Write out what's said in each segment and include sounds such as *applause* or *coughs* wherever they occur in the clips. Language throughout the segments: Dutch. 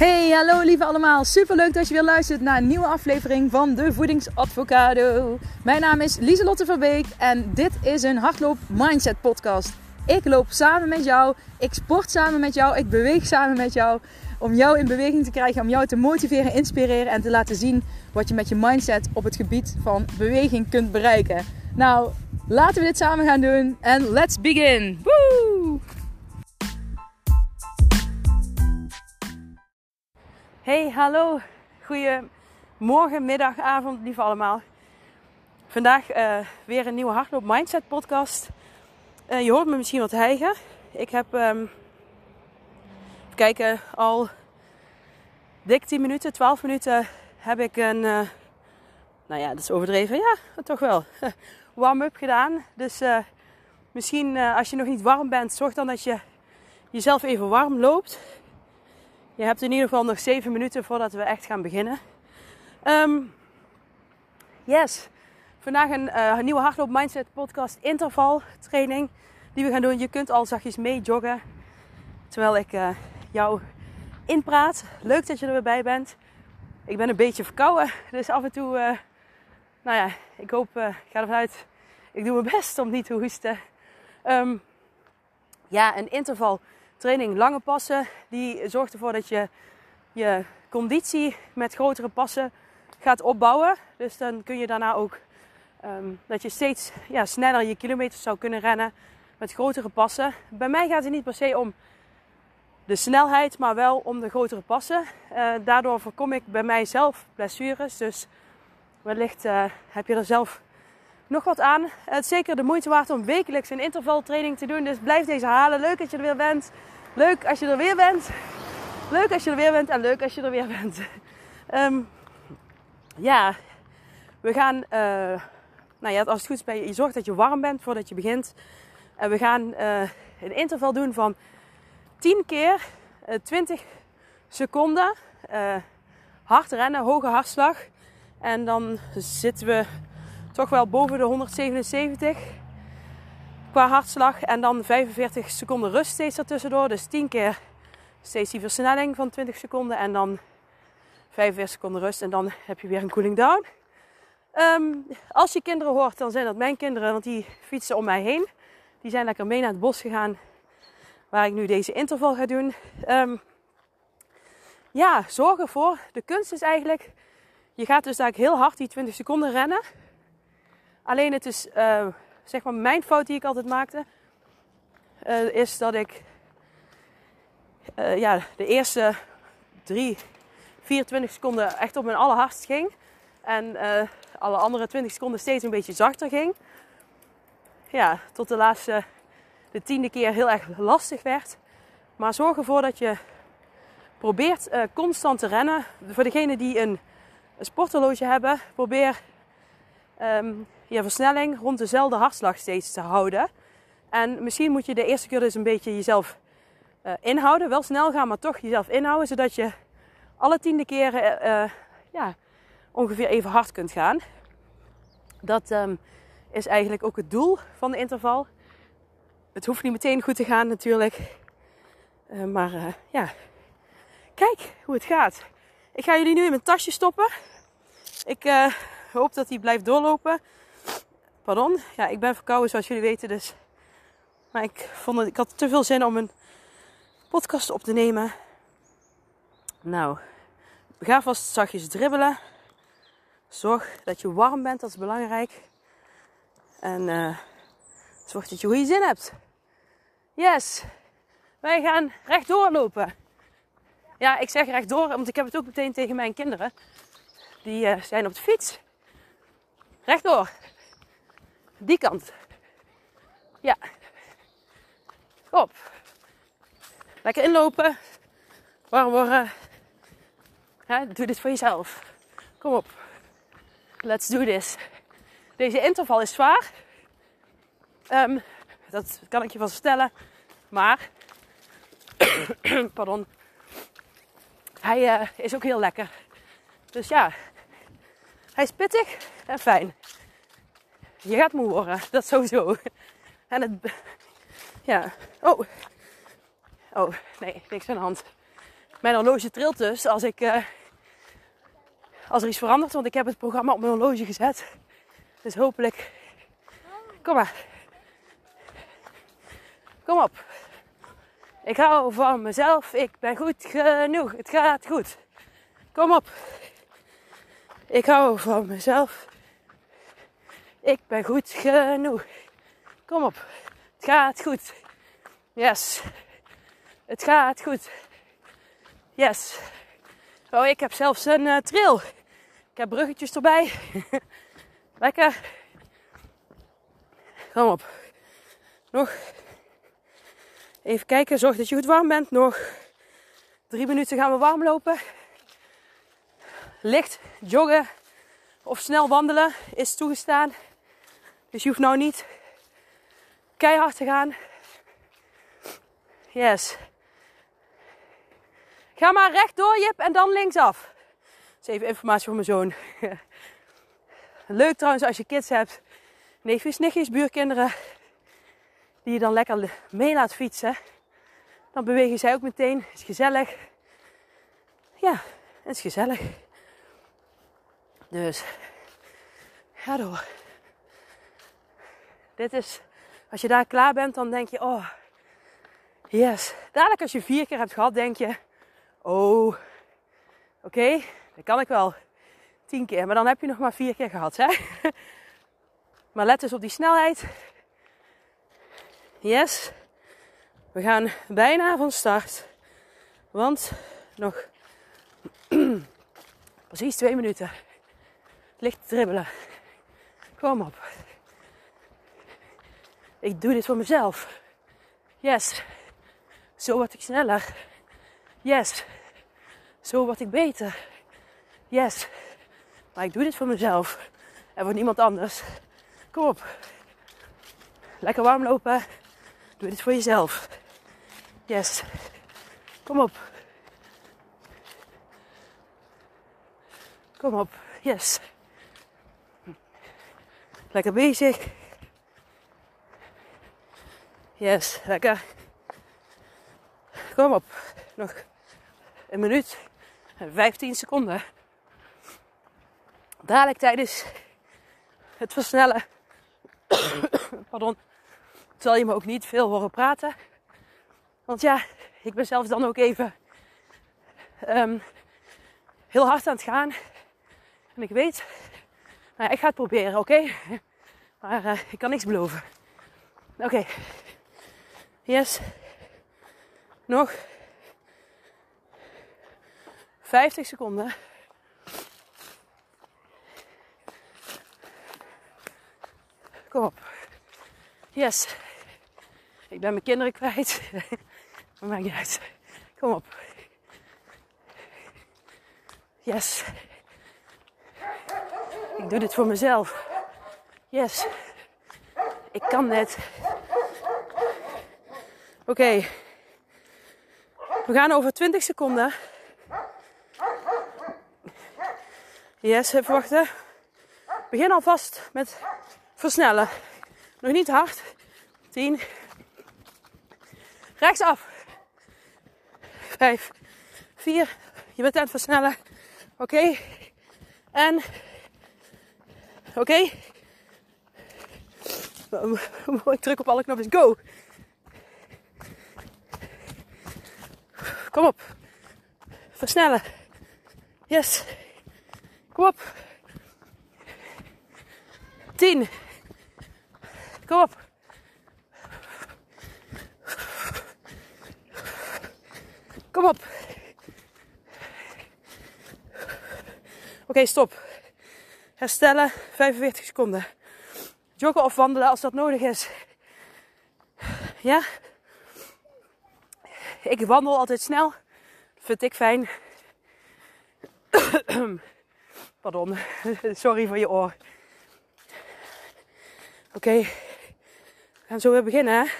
Hey, hallo lieve allemaal. Super leuk dat je weer luistert naar een nieuwe aflevering van de Voedingsadvocado. Mijn naam is Lieselotte Verbeek en dit is een hardloop mindset podcast. Ik loop samen met jou, ik sport samen met jou, ik beweeg samen met jou om jou in beweging te krijgen, om jou te motiveren, inspireren en te laten zien wat je met je mindset op het gebied van beweging kunt bereiken. Nou, laten we dit samen gaan doen en let's begin. Hey, hallo. Goedemorgen, middag, avond, lieve allemaal. Vandaag uh, weer een nieuwe Hardloop Mindset podcast. Uh, je hoort me misschien wat hijgen. Ik heb, um, even kijken, al dik 10 minuten, 12 minuten heb ik een, uh, nou ja, dat is overdreven, ja, toch wel, *laughs* warm-up gedaan. Dus misschien als je nog niet warm bent, zorg dan dat je jezelf even warm loopt. Je hebt in ieder geval nog 7 minuten voordat we echt gaan beginnen. Um, yes, vandaag een, uh, een, nieuwe Hardloop Mindset podcast interval training die we gaan doen. Je kunt al zachtjes mee joggen terwijl ik uh, jou inpraat. Leuk dat je er bij bent. Ik ben een beetje verkouden, dus af en toe, uh, nou ja, ik hoop, ik ga ervan uit, ik doe mijn best om niet te hoesten. Um, ja, een interval training lange passen, die zorgt ervoor dat je je conditie met grotere passen gaat opbouwen. Dus dan kun je daarna ook um, dat je steeds ja, sneller je kilometers zou kunnen rennen met grotere passen. Bij mij gaat het niet per se om de snelheid, maar wel om de grotere passen. Uh, daardoor voorkom ik bij mijzelf blessures. Dus wellicht uh, heb je er zelf nog wat aan. Het is zeker de moeite waard om wekelijks een intervaltraining te doen. Dus blijf deze halen. Leuk dat je er weer bent. Leuk als je er weer bent. Leuk als je er weer bent en leuk als je er weer bent. Um, *laughs* ja, we gaan, uh, nou ja, als het goed is, bij je, je zorgt dat je warm bent voordat je begint. En we gaan uh, een interval doen van 10 keer uh, eh, 20 seconden. hard rennen, hoge hartslag. En dan zitten we toch wel boven de 177 qua hartslag. En dan 45 seconden rust steeds ertussendoor. Dus 10 keer steeds die versnelling van 20 seconden. En dan 45 seconden rust. En dan heb je weer een cooling down. Um, als je kinderen hoort, dan zijn dat mijn kinderen. Want die fietsen om mij heen. Die zijn lekker mee naar het bos gegaan. Waar ik nu deze interval ga doen. Um, ja, zorg ervoor. De kunst is eigenlijk... Je gaat dus eigenlijk heel hard die 20 seconden rennen. Alleen het is... Uh, zeg maar mijn fout die ik altijd maakte, uh, is dat ik uh, ja, de eerste 3, 24 seconden echt op mijn allerhardst ging. En alle andere 20 seconden steeds een beetje zachter ging. Ja, tot de laatste, de tiende keer heel erg lastig werd. Maar zorg ervoor dat je probeert constant te rennen. Voor degenen die een, een sporthorloge hebben, probeer um, je versnelling rond dezelfde hartslag steeds te houden. En misschien moet je de eerste keer dus een beetje jezelf uh, inhouden. Wel snel gaan, maar toch jezelf inhouden. Zodat je alle tiende keren uh, ja, ongeveer even hard kunt gaan. Dat um, is eigenlijk ook het doel van de interval. Het hoeft niet meteen goed te gaan natuurlijk. Maar ja, kijk hoe het gaat. Ik ga jullie nu in mijn tasje stoppen. Ik hoop dat hij blijft doorlopen. Pardon. Ja, ik ben verkouden zoals jullie weten dus. Maar ik vond ik had te veel zin om een podcast op te nemen. Nou, ga vast zachtjes dribbelen. Zorg dat je warm bent, dat is belangrijk. En uh, zorg dat je goede zin hebt. Yes, wij gaan rechtdoor lopen. Ja, ik zeg rechtdoor, want ik heb het ook meteen tegen mijn kinderen. Die uh, zijn op de fiets. Rechtdoor. Die kant. Ja. Op. Lekker inlopen. Warm worden. doe dit voor jezelf. Kom op. Let's do this. Deze interval is zwaar. Um, dat kan ik je wel vertellen. Maar, *clears throat* pardon, hij uh, is ook heel lekker. Dus ja, hij is pittig en fijn. Je gaat moe worden, *laughs* dat sowieso. En het. Ja. Oh. Oh, nee, niks aan de hand. Mijn horloge trilt dus als ik... eh, als er iets verandert, want ik heb het programma op mijn horloge gezet. Dus hopelijk. Kom maar. Kom op. Ik hou van mezelf. Ik ben goed genoeg. Het gaat goed. Kom op. Ik hou van mezelf. Ik ben goed genoeg. Kom op. Het gaat goed. Yes. Het gaat goed. Yes. Oh, ik heb zelfs een uh, trail. Ik heb bruggetjes erbij. *laughs* Lekker. Kom op. Nog. Even kijken. Zorg dat je goed warm bent. Nog drie minuten gaan we warm lopen. Licht joggen of snel wandelen is toegestaan. Dus je hoeft nou niet keihard te gaan. Yes. Ga maar rechtdoor, Jip, en dan linksaf. Dat is even informatie voor mijn zoon. *laughs* Leuk trouwens als je kids hebt. Neefjes, nichtjes, buurkinderen. Die je dan lekker mee laat fietsen. Dan bewegen zij ook meteen. Het is gezellig. Ja, het is gezellig. Dus, ga door. Dit is, als je daar klaar bent, dan denk je, oh, yes. Dadelijk als je vier keer hebt gehad, denk je, oh, oké, okay, dat kan ik wel. Tien keer, maar dan heb je nog maar vier keer gehad, hè. *laughs* Maar let dus op die snelheid. Yes. We gaan bijna van start. Want nog *clears throat* precies twee minuten. Licht dribbelen. Kom op. Ik doe dit voor mezelf. Yes. Zo word ik sneller. Yes. Zo word ik beter. Yes. Maar ik doe dit voor mezelf. En voor niemand anders. Kom op. Lekker warm lopen. Doe dit voor jezelf. Yes. Kom op. Kom op. Yes. Lekker bezig. Yes, lekker. Kom op. Nog een minuut en 15 seconden. Dadelijk tijdens het versnellen. *coughs* Pardon. Zal je me ook niet veel horen praten. Want ja, ik ben zelf dan ook even um, heel hard aan het gaan. En ik weet, nou ik ga het proberen, oké? *laughs* Maar uh, ik kan niks beloven. Oké. Yes. Nog 50 seconden. Kom op. Yes. Ik ben mijn kinderen kwijt. *laughs* Maar maakt niet uit. Kom op. Yes. Ik doe dit voor mezelf. Yes. Ik kan net. Oké. We gaan over 20 seconden. Yes, even wachten. Begin alvast met versnellen. Nog niet hard. 10. Rechtsaf. 5. 4. Je bent aan het versnellen. Oké. En. Oké. Okay. *laughs* Ik druk op alle knopjes. Go. Kom op. Versnellen. Yes. Kom op. 10. Kom op. Kom op. Oké, stop. Herstellen, 45 seconden. Joggen of wandelen als dat nodig is. Ja? Ik wandel altijd snel. Vind ik fijn. *coughs* Pardon. *laughs* Sorry voor je oor. Oké. We gaan zo weer beginnen.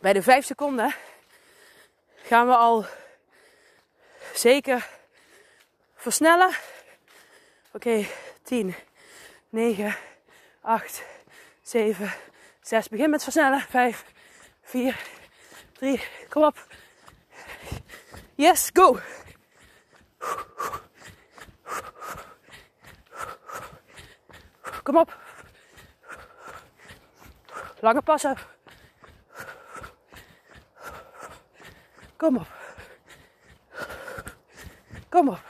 Bij de 5 seconden gaan we al zeker versnellen. Oké, okay, 10, 9, 8, 7, 6. Begin met versnellen. 5, 4, Drie. Kom op. Yes, go. Kom op. Lange passen. Kom op. Kom op.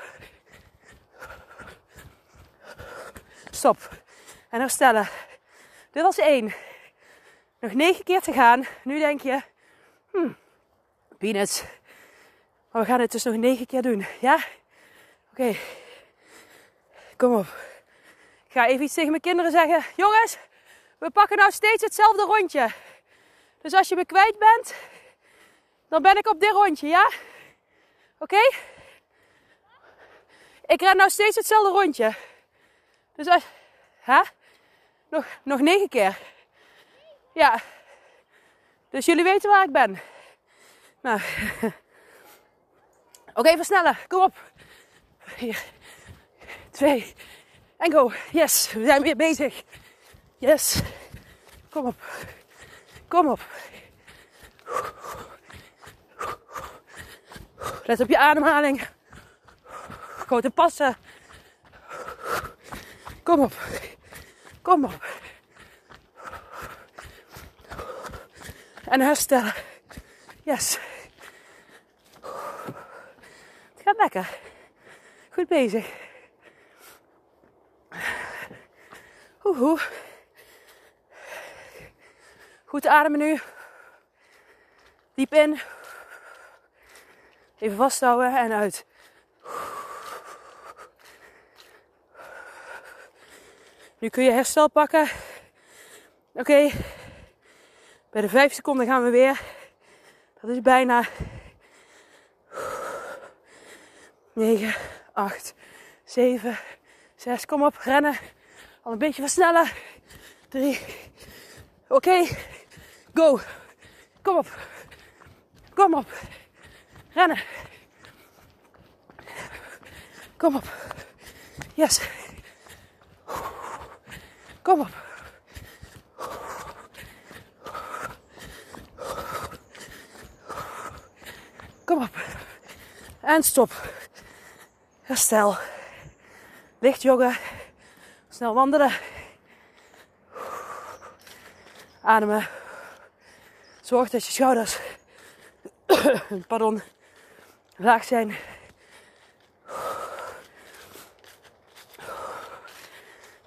Stop. En herstellen. Dit was één. Nog negen keer te gaan. Nu denk je, hmm, peanuts. Maar we gaan het dus nog negen keer doen. Ja? Oké. Kom op. Ik ga even iets tegen mijn kinderen zeggen. Jongens, we pakken nou steeds hetzelfde rondje. Dus als je me kwijt bent, dan ben ik op dit rondje, ja? Oké? Ik ren nou steeds hetzelfde rondje. Dus als... Hè? Nog, nog negen keer. Ja. Dus jullie weten waar ik ben. Nou. *laughs* Oké, versnellen. Kom op. Vier. Twee. En go. Yes, we zijn weer bezig. Yes. Kom op. Kom op. Let op je ademhaling. Grote passen. Kom op. Kom op. En herstellen. Yes. Het gaat lekker. Goed bezig. Oeh. Goed ademen nu. Diep in. Even vasthouden en uit. Nu kun je herstel pakken. Oké. Bij de 5 seconden gaan we weer. Dat is bijna 9, 8, 7, 6. Kom op, rennen. Al een beetje versnellen. 3. Oké. Go. Kom op. Kom op. Rennen. Kom op. Yes. Kom op. Kom op. En stop. Herstel. Licht joggen. Snel wandelen. Ademen. Zorg dat je schouders *coughs* pardon, laag zijn.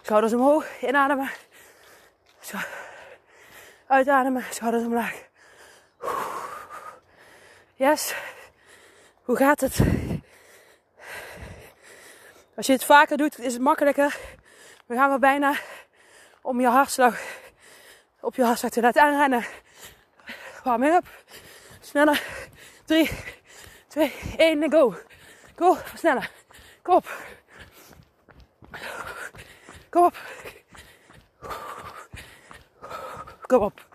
Schouders omhoog, inademen. Uitademen, schouders omlaag. Yes. Hoe gaat het? Als je het vaker doet, is het makkelijker. We gaan bijna om je hartslag op je hartslag te laten aanrennen. Warm up. Sneller. 3, 2, 1 en go. Go, sneller. Kom op. Kom op. Kom op.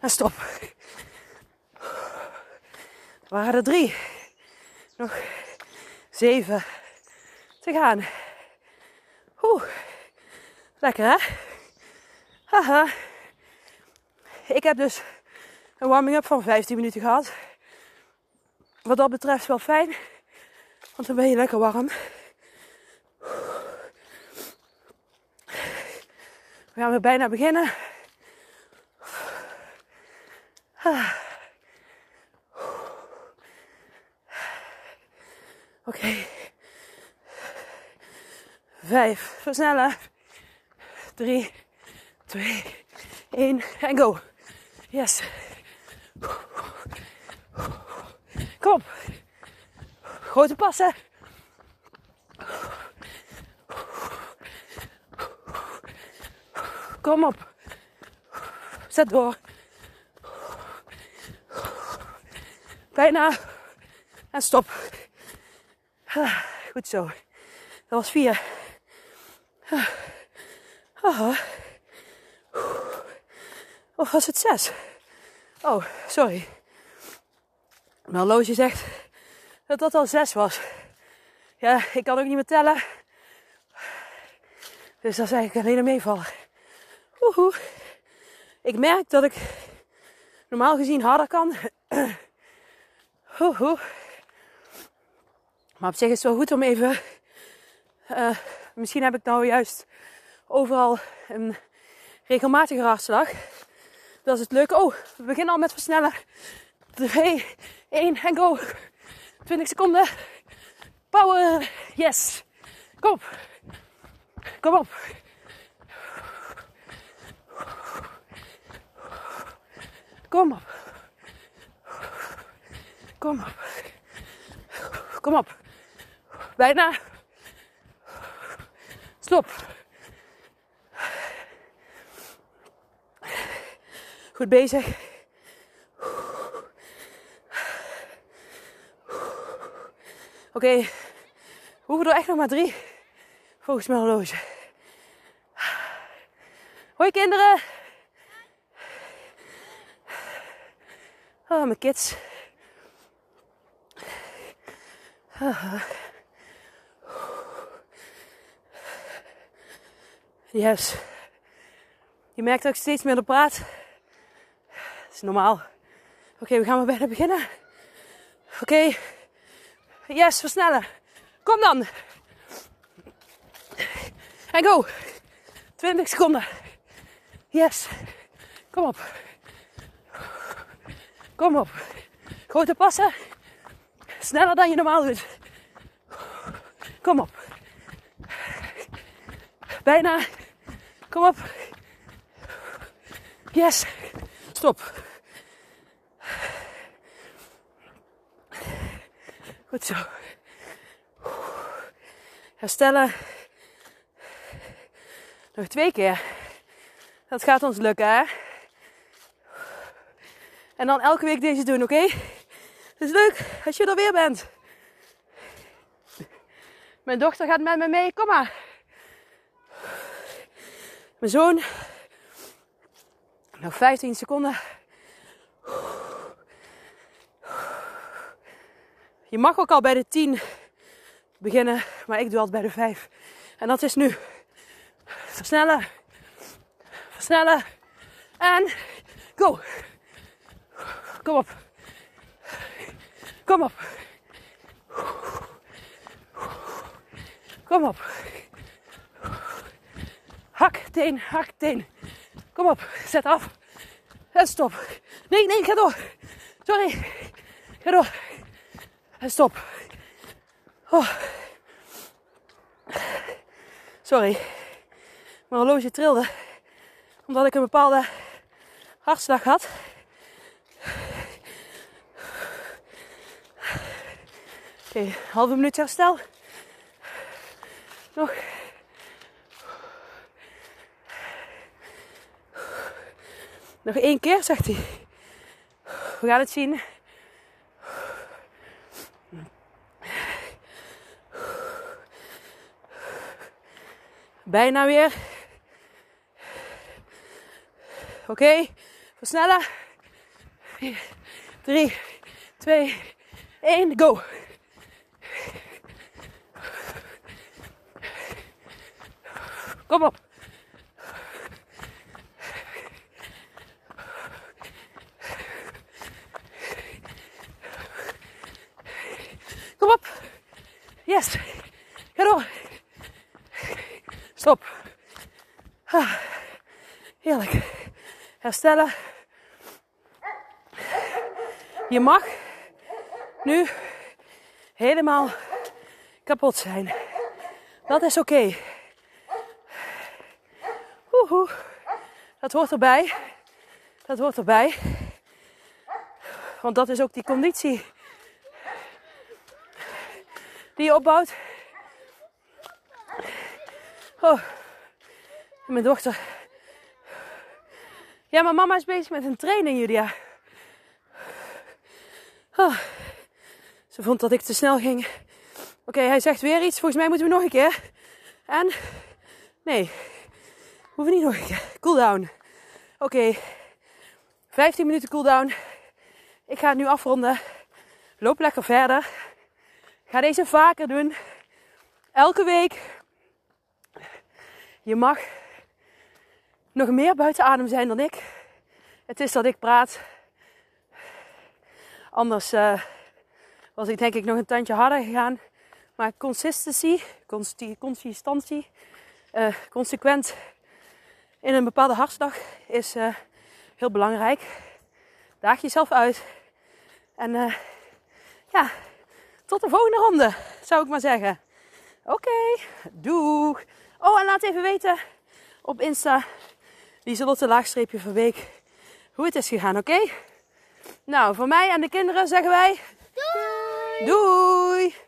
En stop. Er waren er drie. Nog zeven te gaan. Oeh. Lekker hè? Haha. Ik heb dus een warming-up van 15 minuten gehad. Wat dat betreft wel fijn. Want dan ben je lekker warm. We gaan weer bijna beginnen. *sighs* Oké. Okay. Vijf. Versnellen. Drie. Twee. één. En go. Yes. Kom op. Grote passen. Kom op. Zet door. Bijna. En stop. Goed zo. Dat was vier. Of was het zes? Oh, sorry. Mijn horloge zegt dat dat al zes was. Ja, ik kan ook niet meer tellen. Dus dat is eigenlijk alleen een meevaller. Oehoe. Ik merk dat ik normaal gezien harder kan. Maar op zich is het wel goed om even. Uh, misschien heb ik nou juist overal een regelmatige hartslag. Dat is het leuke. Oh, we beginnen al met versnellen. 2, 1 en go. 20 seconden. Power. Yes. Kom op. Kom op. Kom op. Kom op. Kom op. Bijna. Stop. Goed bezig. Oké, okay. we hoeven er echt nog maar drie. Volgens mijn horloge. Hoi kinderen. Oh, mijn kids. *sighs* Yes. Je merkt dat ik steeds meer praat. Dat is normaal. Oké, we gaan maar bijna beginnen. Oké. Yes, versnellen. Kom dan. En go. 20 seconden. Yes. Kom op. Kom op. Grote passen. Sneller dan je normaal doet. Kom op. Bijna. Kom op. Yes. Stop. Goed zo. Herstellen. Nog twee keer. Dat gaat ons lukken, hè? En dan elke week deze doen, oké? Het is leuk als je er weer bent. Mijn dochter gaat met me mee, kom maar. Mijn zoon. Nog 15 seconden. Je mag ook al bij de 10 beginnen, maar ik doe altijd bij de 5. En dat is nu. Versnellen. Versnellen. En go. Kom op. Kom op. Kom op. Hak, teen, hak, teen. Kom op, zet af. En stop. Nee, nee, ga door. Sorry. Ga door. En stop. Oh. Sorry. Mijn horloge trilde. Omdat ik een bepaalde hartslag had. Oké, okay, halve minuut herstel. Nog. Nog één keer, zegt hij. We gaan het zien. Bijna weer. Oké, okay. versnellen. 3, 2, 1, go. Kom op. Kom op. Yes. Ga door. Stop. Heerlijk. Herstellen. Je mag nu helemaal kapot zijn. Dat is oké. Dat hoort erbij. Dat hoort erbij. Want dat is ook die conditie die je opbouwt. Oh, mijn dochter. Ja, mijn mama is bezig met een training, Julia. Oh, ze vond dat ik te snel ging. Oké, hij zegt weer iets. Volgens mij moeten we nog een keer. En nee, hoeven niet nog *laughs* een keer. Cooldown. Oké, 15 minuten cooldown. Ik ga het nu afronden. Loop lekker verder. Ga deze vaker doen. elke week. Je mag nog meer buiten adem zijn dan ik. Het is dat ik praat. Anders uh, was ik denk ik nog een tandje harder gegaan. Maar consistency, consistentie, uh, consequent in een bepaalde hartslag is uh, heel belangrijk. Daag jezelf uit. En ja, tot de volgende ronde, zou ik maar zeggen. Oké, okay, doeg. Oh, en laat even weten op Insta, Lieselotte laagstreepje van week, hoe het is gegaan, oké? Okay? Nou, voor mij en de kinderen zeggen wij... Doei! Doei!